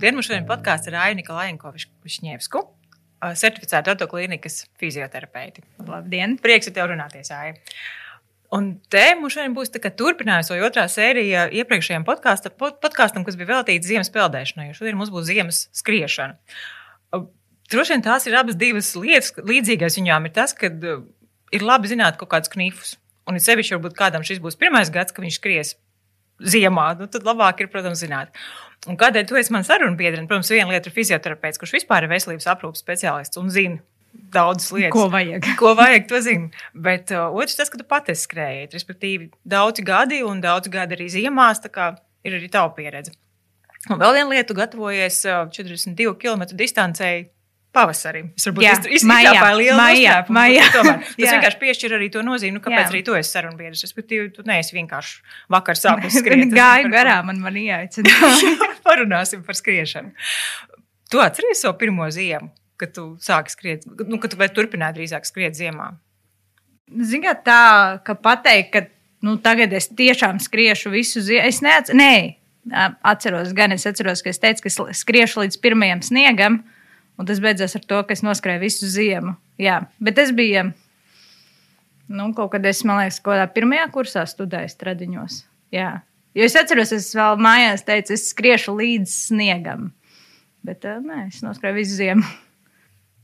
Labdien, mums šodien podkāsts ar Ainu Nikolaiņko Višņevsku, certificētu autoklīnikas fizioterapeiti. Labdien! Prieks ar tevi runāties, Aija. Un te mums šodien būs turpinājums vai otrā sērija iepriekšējiem podkāstam, podkāstam, kas bija veltīts ziemas peldēšanai, jo šodien mums būs ziemas skriešana. Droši vien tās ir abas divas lietas. Līdzīgais viņām ir tas, ka ir labi zināt kaut kādus knifus. Un it sevišķi, varbūt kādam šis būs pirmais gads, kad viņš skries ziemā, nu, tad labāk ir, protams, zināt. Un kādēļ tu esi mans sarunu biedrs? Protams, viena lieta ir fizioterapeits, kurš vispār ir veselības aprūpas speciālists un zina daudzas lietas. Ko vajag? Ko vajag, to zinu. Bet uh, otrs tas, ka tu pati skrēji. Respektīvi, daudzi gadi un daudz gadi arī ziemās, tā kā ir arī tava pieredze. Un vēl viena lieta, tu gatavojies uh, 42 km distancēji pavasarī. Es varbūt izsāpēju lielu noslēpumu. Tomēr tas vienkārši piešķir arī to nozīmi, nu, kāpēc jā. arī tu esi sarunbiedrs. Respektīvi, tu neesi vienkārši vakar sākus skriet. Gāju garām, man man ieaicināja. Parunāsim par skriešanu. Tu atceries savu pirmo ziemu, kad tu sāki skriet, nu, kad tu vai turpināji drīzāk skriet ziemā? Ziniet, tā, ka pateikt, ka nu, tagad es tiešām skriešu visu ziemu, es neatceros, nē, atceros, gan es atceros, ka es teicu, ka skriešu līdz pirmajam sniegam. Un tas beidzās ar to, ka es noskrēju visu ziemu. Jā, bet tas bija nu, kaut kad es, man liekas, kaut kādā pirmajā kursā studēju stradiņos. Jā. Jo es atceros, es vēl mājās teicu, es skriešu līdz sniegam. Bet nē, es noskrēju visu ziemu.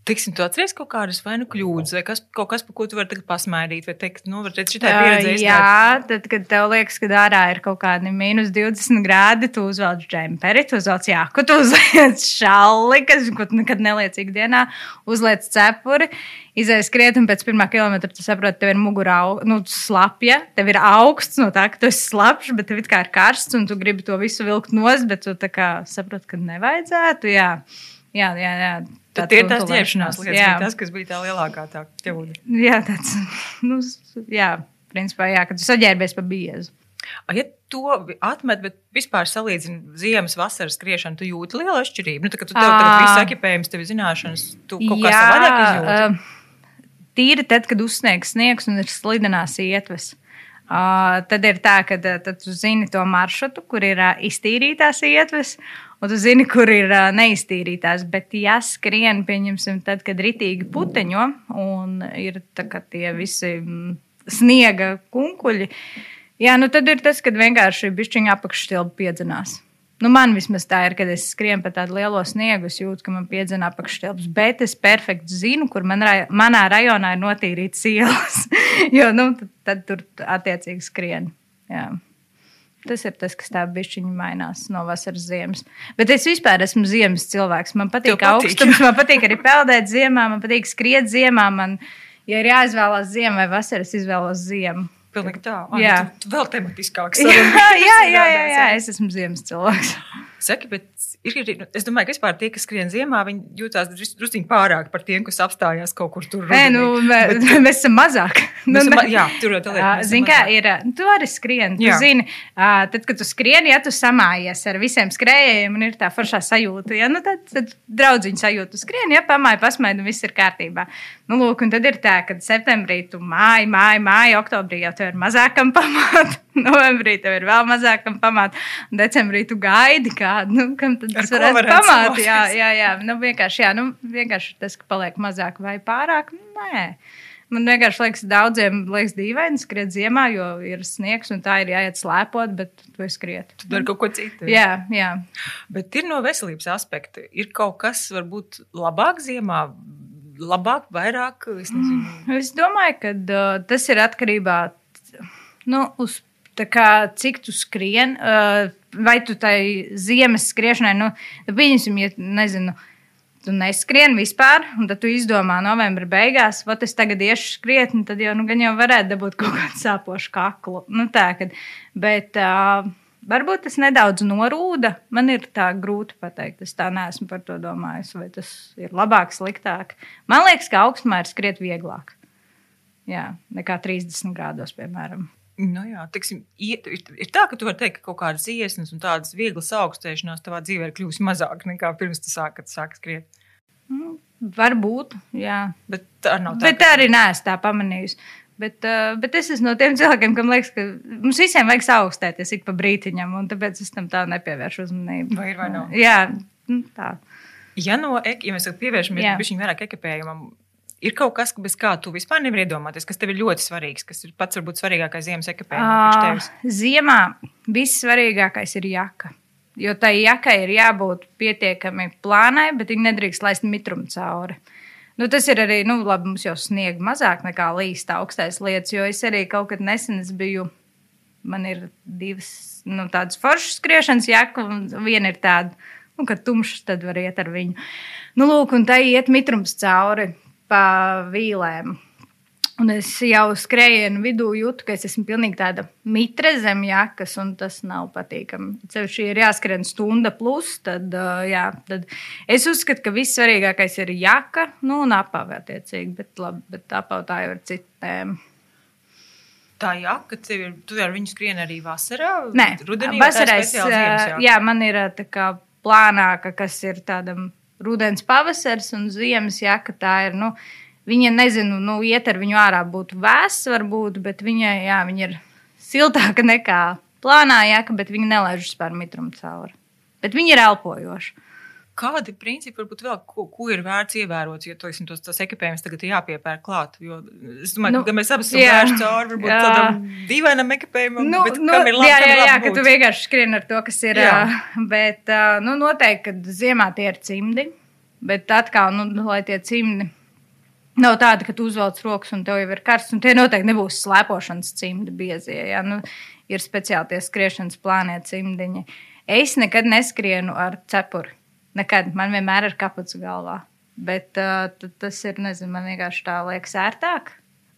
Tiksim, tu atceries kaut kādas vai nu kļūdas, vai kas, kaut kas, par ko tu vari tagad pasmaidīt, vai teikt, nu, varbūt šī tā pieredze. Uh, jā, tad, kad tev liekas, ka ārā ir kaut kādi mīnus 20 grādi, tu uzvelc džemperi, tu uzvelc jāku, tu uzliec šalli, kas, ko tu nekad neliec ikdienā, uzliec cepuri, izēj skriet, un pēc pirmā kilometra tu saproti, tev ir mugurā nu, slapja, tev ir augsts no tā, ka tu esi slapjš, bet tev it kā ir karsts, un tu gribi to visu vilkt nost, bet tu tā kā saproti, ka nevajadzētu. Jā, jā, jā. jā. Tad ir tās ķēpšanās lietas, jā. tas, kas bija tā lielākā tā ķeūda. Jā, tāds, nu, jā, principā, jā, kad tu saģērbies pa biezu. Ja to atmet, bet vispār salīdzini ziemas, vasaras skriešanu, tu jūti lielu atšķirību. Nu, tā, tu tev tagad viss ekipējums, tev zināšanas, tu kaut kā savādāk izjūti. Tīri tad, kad uzsniegs sniegs un ir slidenās ietves. Uh, tad ir tā, ka uh, tu zini to maršrutu, kur ir uh, iztīrītās ietves, un tu zini, kur ir uh, neiztīrītās. Bet, ja skrien, pieņemsim, tad, kad ritīgi puteņo un ir tie visi mm, sniega kunkuļi, jā, nu tad ir tas, kad vienkārši bišķiņa apakšstilba piedzinās. Nu, man vismaz tā ir, kad es skrienu pa tādu lielo sniegu, es jūtu, ka man piedzina apakšstilps. Bet es perfekti zinu, kur man, manā rajonā ir notīrītas ielas. jo nu, tad, tad tur attiecīgi skrien. Tas ir tas, kas tā bišķiņa mainās no vasaras ziemas. Bet es vispār esmu ziemas cilvēks. Man patīk, patīk augstums, man patīk arī peldēt ziemā, man patīk skriet ziemā. Man, ja ir jāizvēlās ziema vai vasara, es izvēlos ziemu. Pilnīgi tā. Ai, jā, tu, tu vēl tematiskāks. Jā, jā, jā, jā, jā, es esmu ziemas cilvēks. Saki, bet ir, nu, es domāju, ka vispār tie, kas skrien ziemā, viņi jūtas drusku pārāk par tiem, kas apstājās kaut kur tur. Nē, nu, bet, mēs esam mazāk. Nu, esam, jā, tur jau tādā veidā. Zini, kā ir, tu arī skrien. Tu zini, tad, kad tu skrieni, ja tu samājies ar visiem skrējējiem un ir tā foršā sajūta, ja, nu, tad, tad draudziņa sajūta. Skrieni, ja pamāji, pasmaidi un viss ir kārtībā. Nu, lūk, un tad ir tā, ka septembrī tu māji, māji, māji, oktobrī jau tev ir mazākam pamāt. Novembrī tev ir vēl mazākam pamāt, un decembrī tu gaidi kādu, nu, kam tad tas varētu pamāt. Jā, jā, jā. Nu, vienkārši, jā, nu, vienkārši tas, ka paliek mazāk vai pārāk, nē. Man vienkārši liekas, daudziem liekas dīvaini skriet ziemā, jo ir sniegs un tā ir jāiet slēpot, bet tu skriet. Tu dari kaut ko citu. Jā, jā. Bet ir no veselības aspekta. Ir kaut kas, varbūt labāk ziemā, labāk, vairāk. Es, nezinu. es domāju, ka uh, tas ir atkarībā nu, uz kā, cik tu skrien. Uh, vai tu tai ziemas skriešanai, nu, pieņemsim, ja nezinu. Tu neskrien vispār, un tad tu izdomā, novembra beigās, vai es tagad iešu skriet, un tad jau, nu, jau varētu dabūt kaut kādu sāpošu kaklu. Nu, tā, kad, bet uh, varbūt tas nedaudz norūda. Man ir tā grūti pateikt, es tā neesmu par to domājis, vai tas ir labāk, sliktāk. Man liekas, ka augstumā ir skriet vieglāk. Jā, nekā 30 grādos, piemēram. Nu jā, tiksim, ir, ir tā, ka tu vari teikt, ka kaut kādas iesnas un tādas vieglas augstēšanās tavā dzīvē ir kļuvusi mazāk nekā pirms tu sāki sāk skriet. Mm, varbūt, jā. Bet tā nav tā. Bet tā arī neesmu tā pamanījusi. Bet, uh, bet es esmu no tiem cilvēkiem, kam liekas, ka mums visiem vajag augstēties ik pa brītiņam, un tāpēc es tam tā nepievēršu uzmanību. Vai ir vai nav? Jā, nu, tā. Ja no, ek- ja mēs pievēršamies vairāk ekipējumam, ir kaut kas, bez kā tu vispār nevari iedomāties, kas tev ir ļoti svarīgs, kas ir pats varbūt svarīgākais ziemas ekipējums priekš Ā, tevis? Ziemā vissvarīgākais ir jaka. Jo tai jakai ir jābūt pietiekami plānai, bet viņa nedrīkst laist mitrumu cauri. Nu, tas ir arī, nu, labi, mums jau sniega mazāk nekā līst augstais lietas, jo es arī kaut kad nesen es biju, man ir divas, nu, tādas foršas skriešanas jaka, un viena ir tāda, nu, kad tumšs, tad var iet ar viņu. Nu, lūk, un tai iet mitrums cauri pa vīlēm. Un es jau skrējienu vidū jūtu, ka es esmu pilnīgi tāda mitre zem jakas, un tas nav patīkami. Ceļš ir jāskrien stunda plus, tad, uh, jā, tad es uzskatu, ka vissvarīgākais ir jaka, nu, un apava attiecīgi, bet, labi, bet apava tā jau ir citiem. Tā jaka, tev ir, tu ar viņu skrieni arī vasarā? Nē, rudenī. vasarā es, uh, jā, man ir uh, tā kā plānāka, kas ir tādam rudens pavasars un ziemas jaka, tā ir, nu, viņa, nezinu, nu, iet ar viņu ārā būtu vēss varbūt, bet viņa, jā, viņa ir siltāka nekā plānā jaka, bet viņa nelaižas par mitrumu cauri. Bet viņa ir elpojoša. Kādi principi varbūt vēl, ko, ko ir vērts ievērot, jo teiksim, tos, tos ekipējumus tagad ir jāpiepērk klāt? Jo es domāju, Nu, ka mēs abi esam jā. vērsti cauri varbūt Jā. tādam dīvainam ekipējumam, Nu, bet nu, kam ir labi, jā, jā, jā, labi ka tu vienkārši skrieni ar to, kas ir. Jā. Bet nu, noteikti, ka ziemā tie ir cimdi. Bet atkal, nu, lai tie cimdi nav tādi, ka tu uzvelc rokas un tev jau ir karsts, un tie noteikti nebūs slēpošanas cimdi biezie. Jā. Nu, ir speciāli tie skriešanas plānie cimdiņi. Es nekad neskrienu ar cepuri. Nekad. Man vienmēr ir kaputs galvā. Bet uh, tas ir, nezinu, man vienkārši tā liekas ērtāk.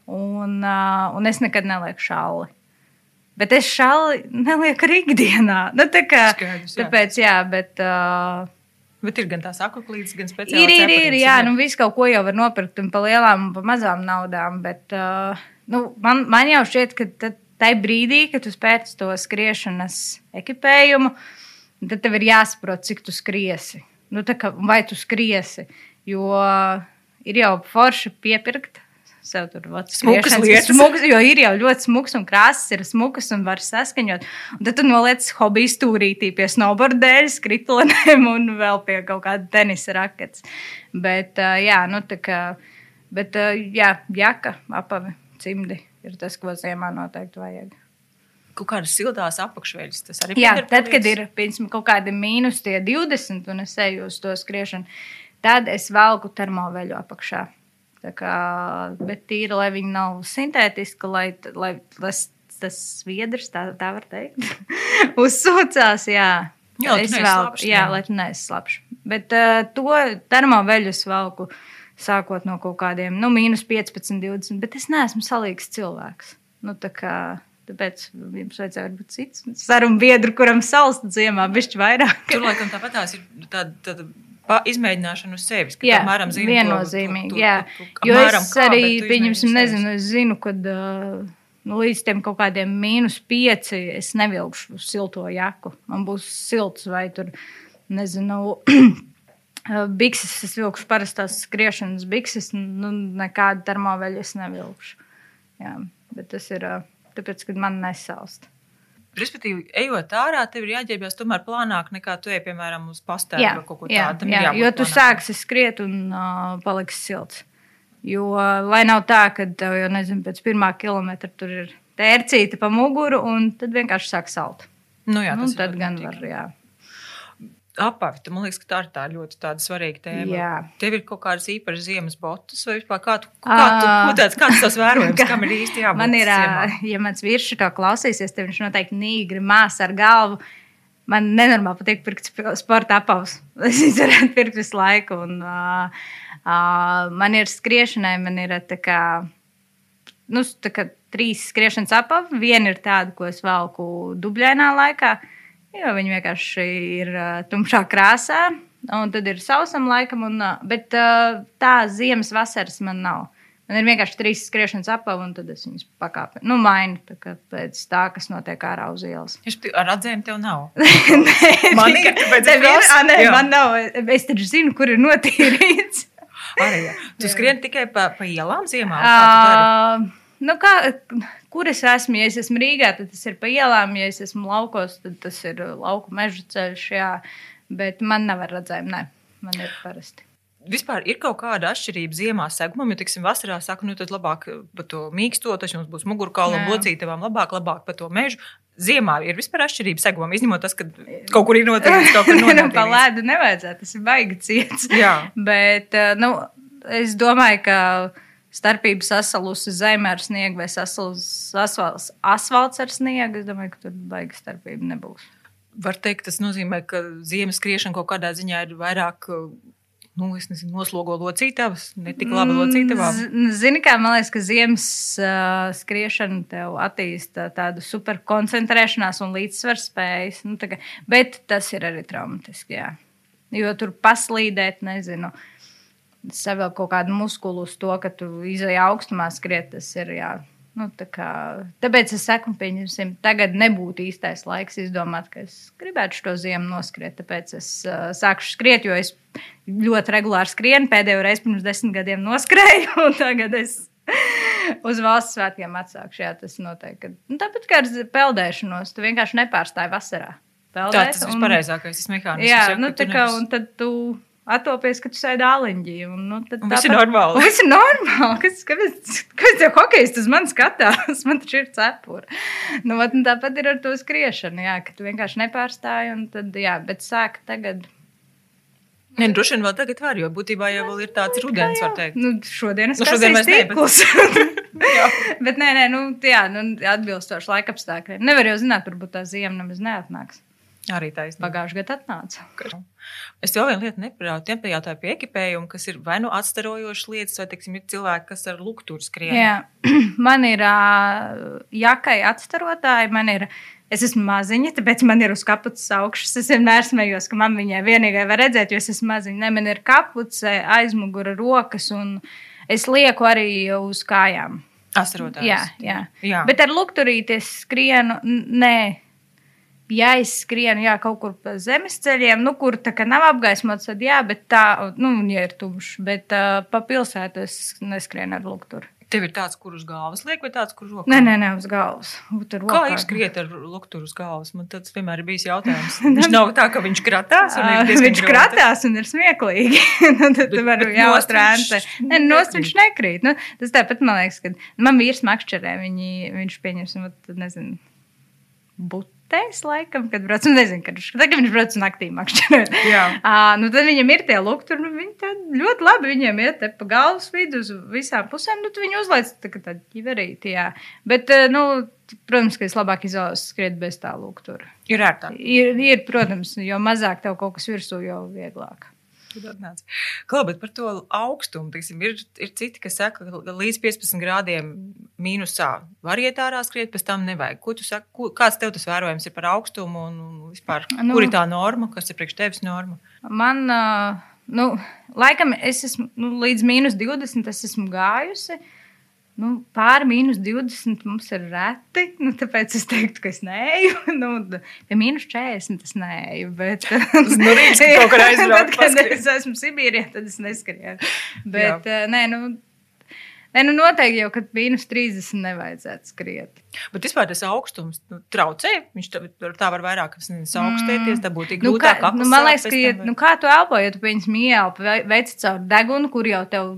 Un, uh, un es nekad nelieku šāli. Bet es šāli nelieku arī ikdienā. Nu, tā kā, Skaidrs, jā. tāpēc, jā, bet. Uh, Bet ir gan tās akuklītes, gan speciāli. Ir, ir, ir, cepurītes, jā, nu viss kaut ko jau var nopirkt un pa lielām un pa mazām naudām, bet uh, nu, man, man jau šķiet, ka tai brīdī, kad tu spēc to skriešanas ekipējumu, tad tev ir jāsaprot, cik tu skriesi. Nu, kā, vai tu skriesi, jo ir jau forši piepirkt. Sev tur Smukas lietas. Smukas, jo ir jau ļoti smuks un krāsas, ir smukas un var saskaņot. Un tad tu noliec hobiju stūrītī pie snowboardēļa, skritulenēm un vēl pie kaut kāda tenisa rakets. Bet, uh, jā, nu tā kā, bet, uh, jā, jaka, apavi, cimdi ir tas, ko ziemā noteikti vajag. Kaut kādas siltās apakšveļas. Tas arī Jā, pieder tad, kad ir piemēram, kaut kādi mīnus tie 20 un es eju uz to skriešanu, tad es velku termoveļu apakšā. Tā kā, bet tīri, lai viņi nav sintētiski, lai, lai, lai s- tas sviedrs, tā, tā var teikt, uzsūcās. Jā, Jā, es slapjš, jā, jā. lai tu neesi slapjš. Bet uh, to termoveļu es velku sākot no kaut kādiem, nu, mīnus 15, 20, bet es neesmu salīgs cilvēks. Nu, tā kā, tāpēc jums vajadzēja būt cits sarunu biedru, kuram salsta ziemā bišķi vairāk. Tur laikam tāpat tās ir tāda, tāda izmēģināšana uz sevis. Jā, apmēram zini, viennozīmīgi. to- to- Jā, to- to- jo es kā, arī, pieņemsim, nezinu, es zinu, kad uh, nu, līdz tiem kaut kādiem mīnus pieci es nevilkšu silto jaku. Man būs silts vai tur, nezinu, bikses, es vilkšu parastās skriešanas bikses, nu, nekādu termoveļu es nevilkšu. Jā, bet tas ir uh, tāpēc, ka man nesalst. Respektīvi, ejot ārā, tev ir jāģērbjas tomēr plānāk nekā tu ej, piemēram, uz pastāvu Jā, vai kaut ko jā, tādu. Jā, jābūt jo tu plānākam. sāksi skriet un uh, paliks silts. Jo, lai nav tā, ka tev jau nezinu, pēc pirmā kilometra tur ir tērcīta pa muguru, un tad vienkārši sāk salt. Nu, jā, nu, tas ir tad gan var, jā. Apavi, man liekas, ka tā ir tā ļoti tāda svarīga tēma. Jā. Tev ir kaut kādas īpašas ziemas botas, vai vispār kā tu, kā tu, Ā. ko tāds, kāds tas vērojums, kam ir īsti jābūt? Man ir, ziemā? ja mans vīrs to klausīsies, tad viņš noteikti nīgri māsā ar galvu. Man nenormāli patīk pirkt sp- sporta apavus. Es viņus varētu pirkt visu laiku. Un, uh, uh, man ir skriešanai, man ir tā kā, nu, tā kā trīs skriešanas apavi. Viena ir tāda, ko es velku dubļainā laikā, jo viņi vienkārši ir uh, tumšā krāsā. Un tad ir sausam laikam, un, uh, bet uh, tā ziemas vasaras man nav. Man ir vienkārši trīs skriešanas apavi, un tad es viņus pakāpju. Nu, mainu tā pēc tā, kas notiek ārā uz ielas. Viņš Ar redzējumu tev nav. Nē, Man tikai- ir, prasu. Ā, Nē, Jā. man nav. Es taču zinu, kur ir notīrīts. Arī, jā. Tu skrieni tikai pa, pa ielām ziemā? Uh, nu kā, kur es esmu? Ja es esmu Rīgā, tad tas ir pa ielām. Ja es esmu laukos, tad tas ir uh, lauku meža ceļš. Jā. Bet man nav ar redzējumu, nē, man ir parasti. Vispār ir kaut kāda atšķirība ziemā segumam, jo, teiksim, vasarā saka, nu, tad labāk par to mīksto, tas jums būs mugurkaula un locītavām, labāk, labāk par to mežu. Ziemā ir vispār atšķirība segumam, izņemot tas, ka kaut kur ir noteikts, kaut kur nu, noteikts. pa ledu nevajadzētu, tas ir baigi ciets. Jā. Bet, eh, nu, es domāju, ka starpība sasalusi zeme ar sniegu vai sasalusi asfalts, asfalts ar sniegu, es domāju, ka tur baigi starpība nebūs. Var teikt, tas nozīmē, ka ziemas skriešana kaut kādā ziņā ir vairāk nu, nezinu, noslogo locītavas, ne tik labi. Mm, zini, kā man liekas, ka ziemas uh, skriešana tev attīsta tādu superkoncentrēšanās un līdzsvaru spējas. Nu, kā, bet tas ir arī traumatiski. Jā. Jo tur paslīdēt, nezinu, savēl kaut kādu muskulu uz to, ka tu izai augstumā skriet, tas ir jā. Nu, tā kā, tāpēc es saku, pieņemsim, tagad nebūtu īstais laiks izdomāt, ka es gribētu šo ziemu noskriet. Tāpēc es uh, sākšu skriet, jo es ļoti regulāri skrienu. Pēdējo reizi pirms desmit gadiem noskrēju, un tagad es uz valsts svētkiem atsākšu. Jā, tas noteikti. Nu, tāpat kā ar peldēšanos, tu vienkārši nepārstāji vasarā. Peldēt, tā tas ir pareizākais mehānisms. Jā, jau, nu, tā kā, un tad tu atopies, ka tu sēdi āliņģī. Un, nu, tad un viss ir normāli. Viss ir normāli. Kas, kāpēc, kāpēc jau hokejs uz mani skatās? Man taču ir cepura. Nu, vat, tāpat ir ar to skriešanu, jā, ka tu vienkārši nepārstāji. Tad, jā, bet sāk tagad. Nē, nu, droši vien vēl tagad var, jo būtībā jau ir tāds rudens, var teikt. Nu, šodien es nu, šodien mēs tīklus. bet nē, nē, nu, jā, nu, atbilstoši laikapstākļiem. Nevar jau zināt, varbūt tā ziema nemaz neatnāks. Arī taisnība. Pagājušajā gadā atnāca. Es vēl vienu lietu neprātu, nepajautāju pie ekipējuma, kas ir vai nu atstarojošas lietas, vai, teiksim, ir cilvēki, kas ar lukturu skrien. Jā, man ir uh, jakai atstarotāji, man ir, es esmu maziņa, tāpēc man ir uz kapuces augšas. Es vienmēr smējos, ka man viņai vienīgai var redzēt, jo es esmu maziņa. Ne, man ir kapuce, aizmugura, rokas, un es lieku arī uz kājām. Astarotājs. Jā, jā. jā. Bet ar lukturīti es skrienu, nē ja es skrienu jā, kaut kur pa zemes ceļiem, nu, kur tā kā nav apgaismots, tad jā, bet tā, nu, ja ir tumšs, bet uh, pa pilsētu es neskrienu ar lukturu. Tev ir tāds, kur uz galvas liek, vai tāds, kur rokā? Nē, nē, nē uz galvas. Kā ir skriet ar lukturu uz galvas? Man tas vienmēr ir bijis jautājums. Viņš nav tā, ka viņš kratās. Viņš kratās un ir smieklīgi. nu, tad tu vari jāuztrānte. Nē, nost viņš nekrīt. Nu, tas tāpat man liekas, ka man vīrs makšķerē, viņi, viņš pieņems, nezinu, but Tēs, laikam, kad brauc, nu, nezinu, kad tagad viņš brauc naktī makšķerēt. Jā. Uh, nu, tad viņam ir tie lukti, nu, viņi tad ļoti labi viņiem iet te pa galvas vidu uz visām pusēm, nu, viņi uzlaic tā kā tādu ķiverīti, jā. Bet, uh, nu, protams, ka es labāk izvēlos skriet bez tā luktura. Ir ērtāk. Ir, ir, protams, jo mazāk tev kaut kas virsū, jo vieglāk. Klau, bet par to augstumu, tiksim, ir, ir citi, kas saka, ka līdz 15 grādiem mīnusā var iet ārā skriet, pēc tam nevajag. Ko tu saki, ko, kāds tev tas vērojums ir par augstumu un, un vispār, nu, kur ir tā norma, kas ir priekš tevis norma? Man, nu, laikam, es esmu nu, līdz mīnus 20 es esmu gājusi. Uh, Nu, pāri mīnus 20 mums ir reti. Nu, tāpēc es teiktu, ka es neju. Nu, pie mīnus 40 es neju. Bet, nu, rīts, kur aizbraukt, kad es esmu Sibīrijā, tad es neskrienu. Bet, Jā. nē, nu, Nē, nu noteikti jau, kad mīnus 30 nevajadzētu skriet. Bet vispār tas augstums nu, traucē. Viņš tā, tā var vairāk augstēties, tā būtu nu, grūtāk. Nu, man liekas, ka, ja, nu, kā tu elpo, ja tu pieņem ieelpu, veici caur degunu, kur jau tev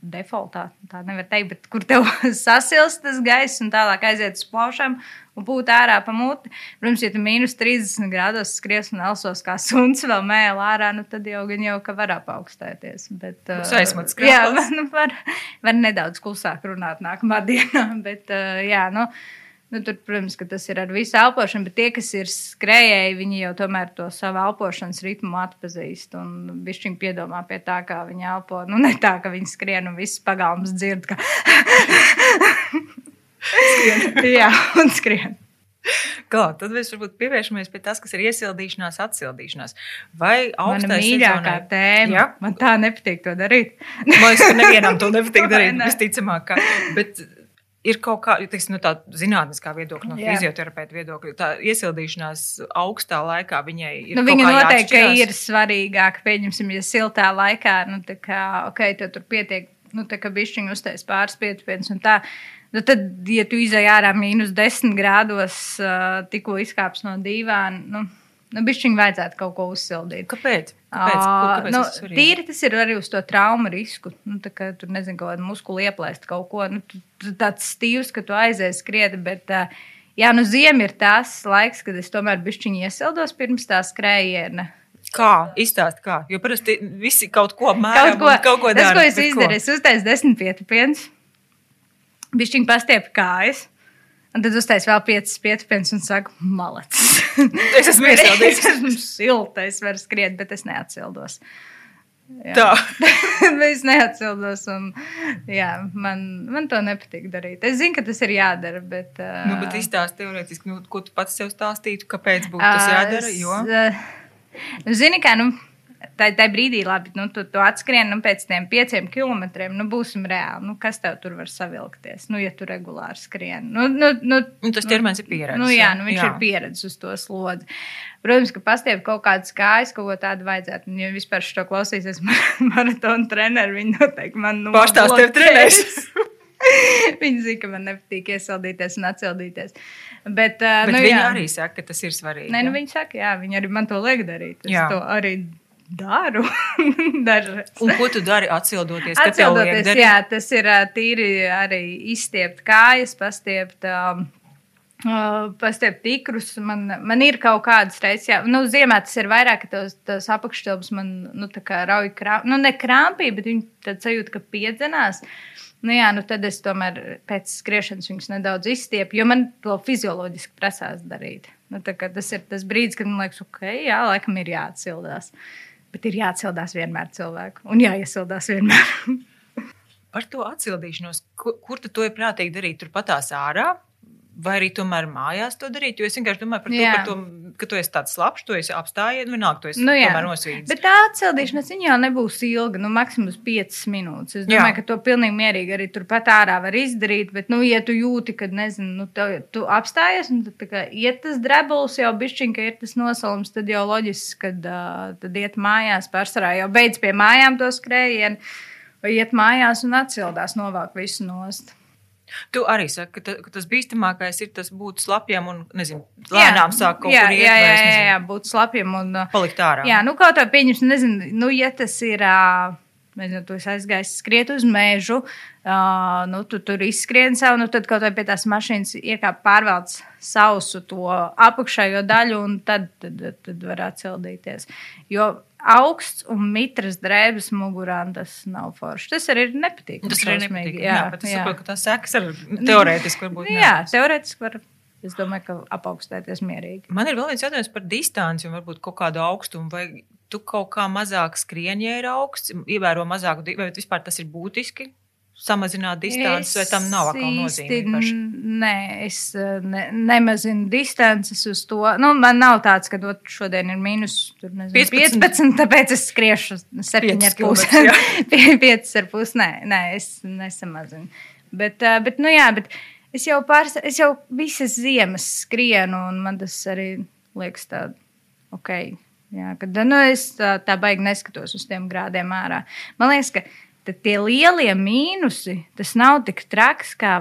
defaultā, tā nevar teikt, bet kur tev sasilst tas gaiss un tālāk aiziet uz plaušām un būt ārā pa muti. Protams, ja tu mīnus 30 grādos skries un elsos kā suns vēl mēlā ārā, nu tad jau gan jau, ka var apaugstēties. Bet, uh, aizmats jā, nu, var, var nedaudz klusāk runāt nākamā dienā, bet uh, jā, nu. Nu, tur, protams, tas ir ar visu elpošanu, bet tie, kas ir skrejēji, viņi jau tomēr to savu elpošanas ritmu atpazīst. Un viņi piedomā pie tā, kā viņi elpo. Nu, ne tā, ka viņi skrien un viss pagalms dzird. Ka... Jā, un skrien. Kā, tad mēs varbūt pievēršamies pie tā, kas ir iesildīšanās, atsildīšanās. Vai augstākā mīļākā sezonai... tēma? Jā? Man tā nepatīk to darīt. Man liekas, ka nevienam to nepatīk darīt, visticamāk. Bet ir kaut kāda tāda zinātniskā viedokļa, no fizioterapeita viedokļa. Tā iesildīšanās augstā laikā viņai ir. Nu, viņa noteikti ir svarīgāka. Pieņemsim, ja siltā laikā, nu, tā kā, ok, tad tur pietiek, nu, tā kā bišķiņu uztais pāris pietupiens un tā. Nu, tad, ja tu izai ārā mīnus 10 grādos, tikko izkāps no dīvāna, nu, Nu, Bišķiņi vajadzētu kaut ko uzsildīt. Kāpēc? Kāpēc? Kāpēc nu, tas ir svarīgi? tīri tas ir arī uz to traumu risku. Nu, tā kā tur nezinu, kaut kāda muskula ieplēst kaut ko. Nu, tu, tu tāds stīvs, ka tu aizies skrieti. Bet, ā, jā, nu ziema ir tas laiks, kad es tomēr bišķiņi iesildos pirms tā skrējiena. Kā? Izstāst, kā? Jo parasti visi kaut ko mēram Kaut ko, kaut ko tas, dara. ko es izdarīju, es uztaisu desmit pietupienus, bišķiņi pastiepu kājas. Un tad uztais vēl piecas pietupienus un saku, malacis. Es esmu iesildīts. es esmu silta, es varu skriet, bet es neatsildos. Jā. Tā. es neatsildos, un jā, man, man to nepatīk darīt. Es zinu, ka tas ir jādara, bet. Uh, Nu, bet izstāst teorētiski, nu, ko tu pats sev stāstītu, kāpēc būtu tas jādara. Jo... Nu, Zini, kā, nu, tā brīdī, labi, nu, tu, tu atskrien nu, pēc tiem pieciem kilometriem, nu, būsim reāli. Nu, kas tev tur var savilkties? Nu, ja tu regulāri skrien. Nu, nu, nu, Un tas ķermenis ir pieredzējis. Nu, jā, nu, viņš jā. ir pieredzējis uz to slodzi. Protams, ka pastāv kaut kādas kājas, kaut ko tādu vajadzētu. Un, ja vispār šo klausīsies maratona treneri, viņi noteikti man nu, Pārstāst tev treneris. Viņi zina, ka man nepatīk iesildīties un atsildīties. Bet, uh, Bet nu, viņi jā. arī saka, ka tas ir svarīgi. Nē, nu, viņi saka, jā, viņi arī man to liek darīt. Es Jā. to arī daru. Un ko tu dari atsildoties? Darīt? jā, tas ir tīri arī izstiept kājas, pastiept. Um, Uh, Pastiept tikrus. Man, man ir kaut kādas reizes, jā, nu, ziemā tas ir vairāk, ka tos, tos apakšstilbus man, nu, tā kā rauj krāpī, nu, ne krāpī, bet viņi tad sajūt, ka piedzenās. Nu, jā, nu, tad es tomēr pēc skriešanas viņus nedaudz izstiepu, jo man to fizioloģiski prasās darīt. Nu, tā kā tas ir tas brīdis, kad man liekas, ok, jā, laikam ir jāatsildās. Bet ir jāatsildās vienmēr cilvēku. Un jāiesildās vienmēr. Par to atsildīšanos, kur, kur tu to ir prātīgi darīt? Turpatās ārā? Vai arī tomēr mājās to darīt? Jo es vienkārši domāju par to, Jā. par to ka tu esi tāds slapjš, tu esi apstājies, nu, vienalga, tu esi Nu, jā. tomēr nosvīdis. Bet tā atsildīšanās viņa jau nebūs ilga, nu, maksimums 5 minūtes. Es Jā. domāju, ka to pilnīgi mierīgi arī turpat ārā var izdarīt. Bet, nu, ja tu jūti, ka, nezinu, nu, tev, tu apstājies, un tad, tā kā iet tas drebulis jau bišķiņ, ka ir tas nosalums, tad jau loģiski, kad uh, tad iet mājās pārsvarā jau beidz pie mājām to skrējienu, vai iet mājās un atsildās, novāk visu nost. Tu arī saki, ka, ta, ka tas bīstamākais ir tas būt slapjam un, nezinu, lēnām sāk kaut jā, kur iet, jā, jā, jā, jā, būt slapjam un uh, palikt ārā. Jā, nu kaut kā pieņems, nezinu, nu, ja tas ir. ā, Nezinu, tu esi aizgājis skriet uz mežu, uh, nu, tu tur izskrien savu, nu, tad kaut vai pie tās mašīnas iekāp pārvelc sausu to apakšējo daļu, un tad, tad, tad, tad var atcildīties. Jo augsts un mitras drēbes mugurā tas nav forši. Tas arī ir nepatīkami. Tas arī šausmīgi, nepatīk. Jā, jā, es saprotu, ka tas sekas ar teorētiski varbūt. Nu, jā, teorētiski var. Es domāju, ka apaugstēties mierīgi. Man ir vēl viens jautājums par distanci un varbūt kaut kādu augstumu. Vai tu kaut kā mazāk skrieni, ja ir augsts, ievēro mazāku, vai vispār tas ir būtiski? Samazināt distanci, vai tam nav atkal nozīme? Nē, es uh, ne, nemazinu distances uz to. Nu, man nav tāds, ka ot, šodien ir mīnus tur, nezinu, 15. 15, tāpēc es skriešu 7,5. kilometrus, 5,5. Nē, nē, es nesamazinu. Bet, uh, bet, nu jā, bet es jau pārs, es jau visas ziemas skrienu, un man tas arī liekas tā, ok. Jā, kad nu, es tā, tā baigi neskatos uz tiem grādiem ārā. Man liekas, ka tad tie lielie mīnusi, tas nav tik traks, kā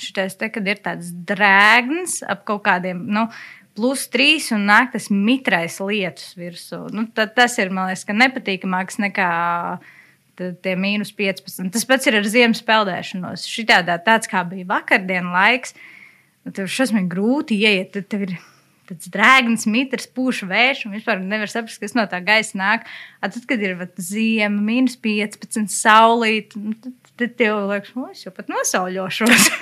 šitais te, kad ir tāds drēgns ap kaut kādiem. Nu, Plus trīs un nāk tas mitrais lietus virsū. Nu, tad, tas ir, man liekas, ka nepatīkamāks nekā tie mīnus 15. Tas pats ir ar ziemas peldēšanos. Šitādā tāds kā bija vakardienas laiks, nu, tev šausmīgi grūti ieiet. Tad tev ir tāds drēgns, mitrs, pūš vējš, un vispār nevar saprast, kas no tā gaisa nāk. A, tad, kad ir vat, ziema, mīnus 15, saulīt, nu, tad, tad tev liekas, o, es jau pat nosauļošos.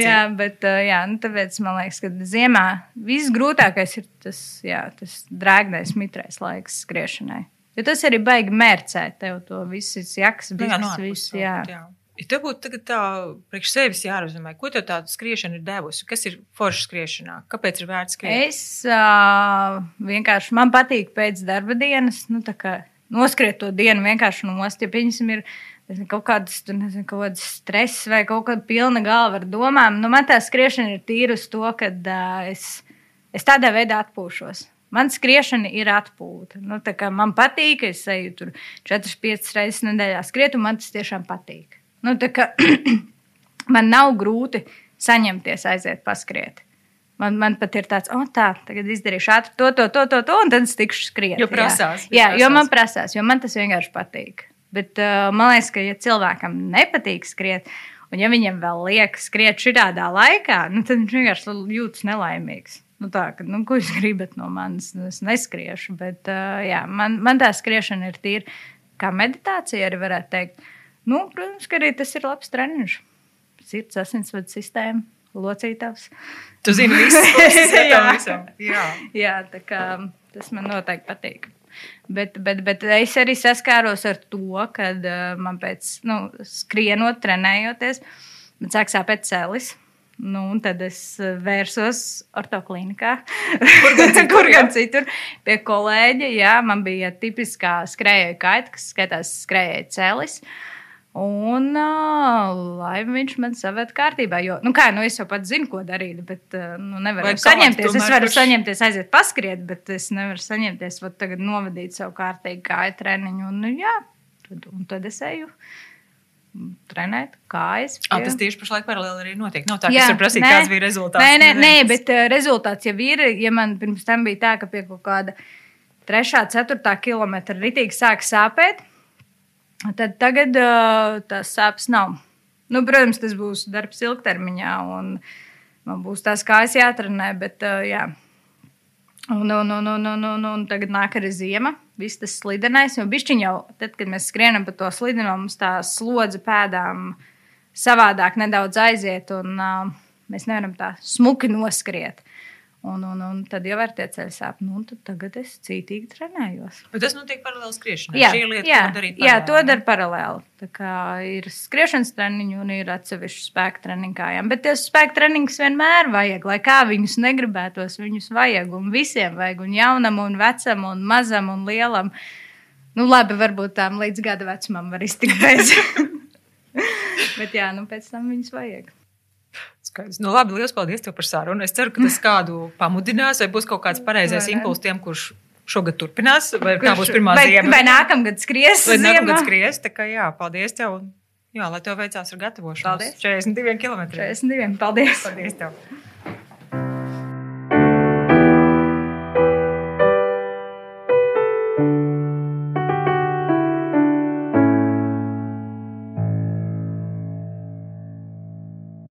Jā, bet jā, nu, tāpēc man liekas, ka ziemā viss grūtākais ir tas, jā, tas drēgnais, mitrais laiks skriešanai. Jo tas arī baigi mērcēt tev to visas jakas, Nu jā, no visas, ārpuses visu, jā. jā. Ja tev būtu tagad tā priekš sevis jārezumē, ko tev tāda skriešana ir devusi? Kas ir forša skriešanā? Kāpēc ir vērts skriet? Es uh, vienkārši man patīk pēc darba dienas, nu, tā kā noskriet to dienu vienkārši nost. Ja pieņemsim, ir nezinu, kaut kāds tur, nezinu, kaut kāds stress vai kaut kāda pilna galva ar domām, nu, man tā skriešana ir tīra uz to, ka uh, es, es tādā veidā atpūšos. Man skriešana ir atpūta. Nu, man patīk, es eju tur 4-5 reizes nedēļā skriet, un man tas tiešām patīk. Nu, kā man nav grūti saņemties, aiziet paskriet. Man, man pat ir tāds, oh, tā, tagad izdarīšu ātri to, to, to, to, to un tad es tikšu skriet. Jo prasās. Jā, jā jo man prasās, jo man tas vienkārši patīk. Bet uh, man liekas, ka, ja cilvēkam nepatīk skriet, un ja viņam vēl liekas skriet šādā laikā, nu, tad viņš vienkārši jūtas nelaimīgs. Nu, tā, ka, nu, ko jūs gribat no manis? Nu, es neskriešu, bet uh, jā, man, man tā skriešana ir tīra kā meditācija, arī varētu teikt. Nu, protams, ka arī tas ir labs treniņš. Sirds asinsvadu sistēma locītavs. Tu zini, visu, jā. visam. Jā. jā, tā kā tas man noteikti patīk. Bet, bet, bet es arī saskāros ar to, ka uh, man pēc nu, skrienot, trenējoties, man sāk sāpēt cēlis. Nu, tad es vērsos ortoklinikā, kur gan citur, kur gan citur pie kolēģa. Jā, man bija tipiskā skrejēja kaita, kas skaitās skrejēja cēlis. Uh, Un uh, lai viņš man saved kārtībā. Jo, nu, kā, nu, es jau pats zinu, ko darīt, bet uh, nu, nevaru saņemties. Es varu kurš... saņemties, aiziet paskriet, bet es nevaru saņemties, vat tagad novadīt savu kārtīgi kāju treniņu. Un, nu, jā, tad, un tad es eju trenēt kājas. Pie... Ah, tas tieši pašlaik paralēli arī notiek. Nav tā, ka es varu prasīt, nē, kāds bija rezultāts. Nē, nē, nē bet uh, rezultāts jau ir. Ja man pirms tam bija tā, ka pie kaut kāda 3, 4 kilometra ritīgi sāk sāpēt, tad tagad uh, tās sāpes nav. Nu, protams, tas būs darbs ilgtermiņā, un man būs tās kājas jāatrenē, bet uh, jā. Un, un, un, un, un, un, un tagad nāk arī ziema, viss tas slidenais. Jo bišķiņ jau, tad, kad mēs skrienam pa to slideno, mums tā slodze pēdām savādāk nedaudz aiziet, un uh, mēs nevaram tā smuki noskriet. Un, un, un tad jau ir tie ceļi sāp. Nu, tagad es cītīgi trenējos. Bet tas notiek paralēli skriešanai. Jā, lieta, jā, darīt jā, paralēli. to dara paralēli. Tā kā ir skriešanas treniņi un ir atsevišķi spēka treniņi kājām. Bet tos spēka treniņus vienmēr vajag, lai kā viņus negribētos, viņus vajag. Un visiem vajag, un jaunam, un vecam, un mazam, un lielam. Nu, labi, varbūt tām līdz gada vecumam var iztikt bez. Bet jā, nu pēc tam viņus vajag. Skaidrs. Nu, labi, liels paldies par sarunu. Es ceru, ka tas kādu pamudinās, vai būs kaut kāds pareizais impulss tiem, kurš šogad turpinās, vai kurš, tā būs pirmā vai, ziema. Vai nākamgad skries? Vai nākamgad skries. Tā kā jā, paldies tev. Jā, lai tev veicās ar gatavošanos. Paldies. 42 km. 42. Paldies. Paldies tev.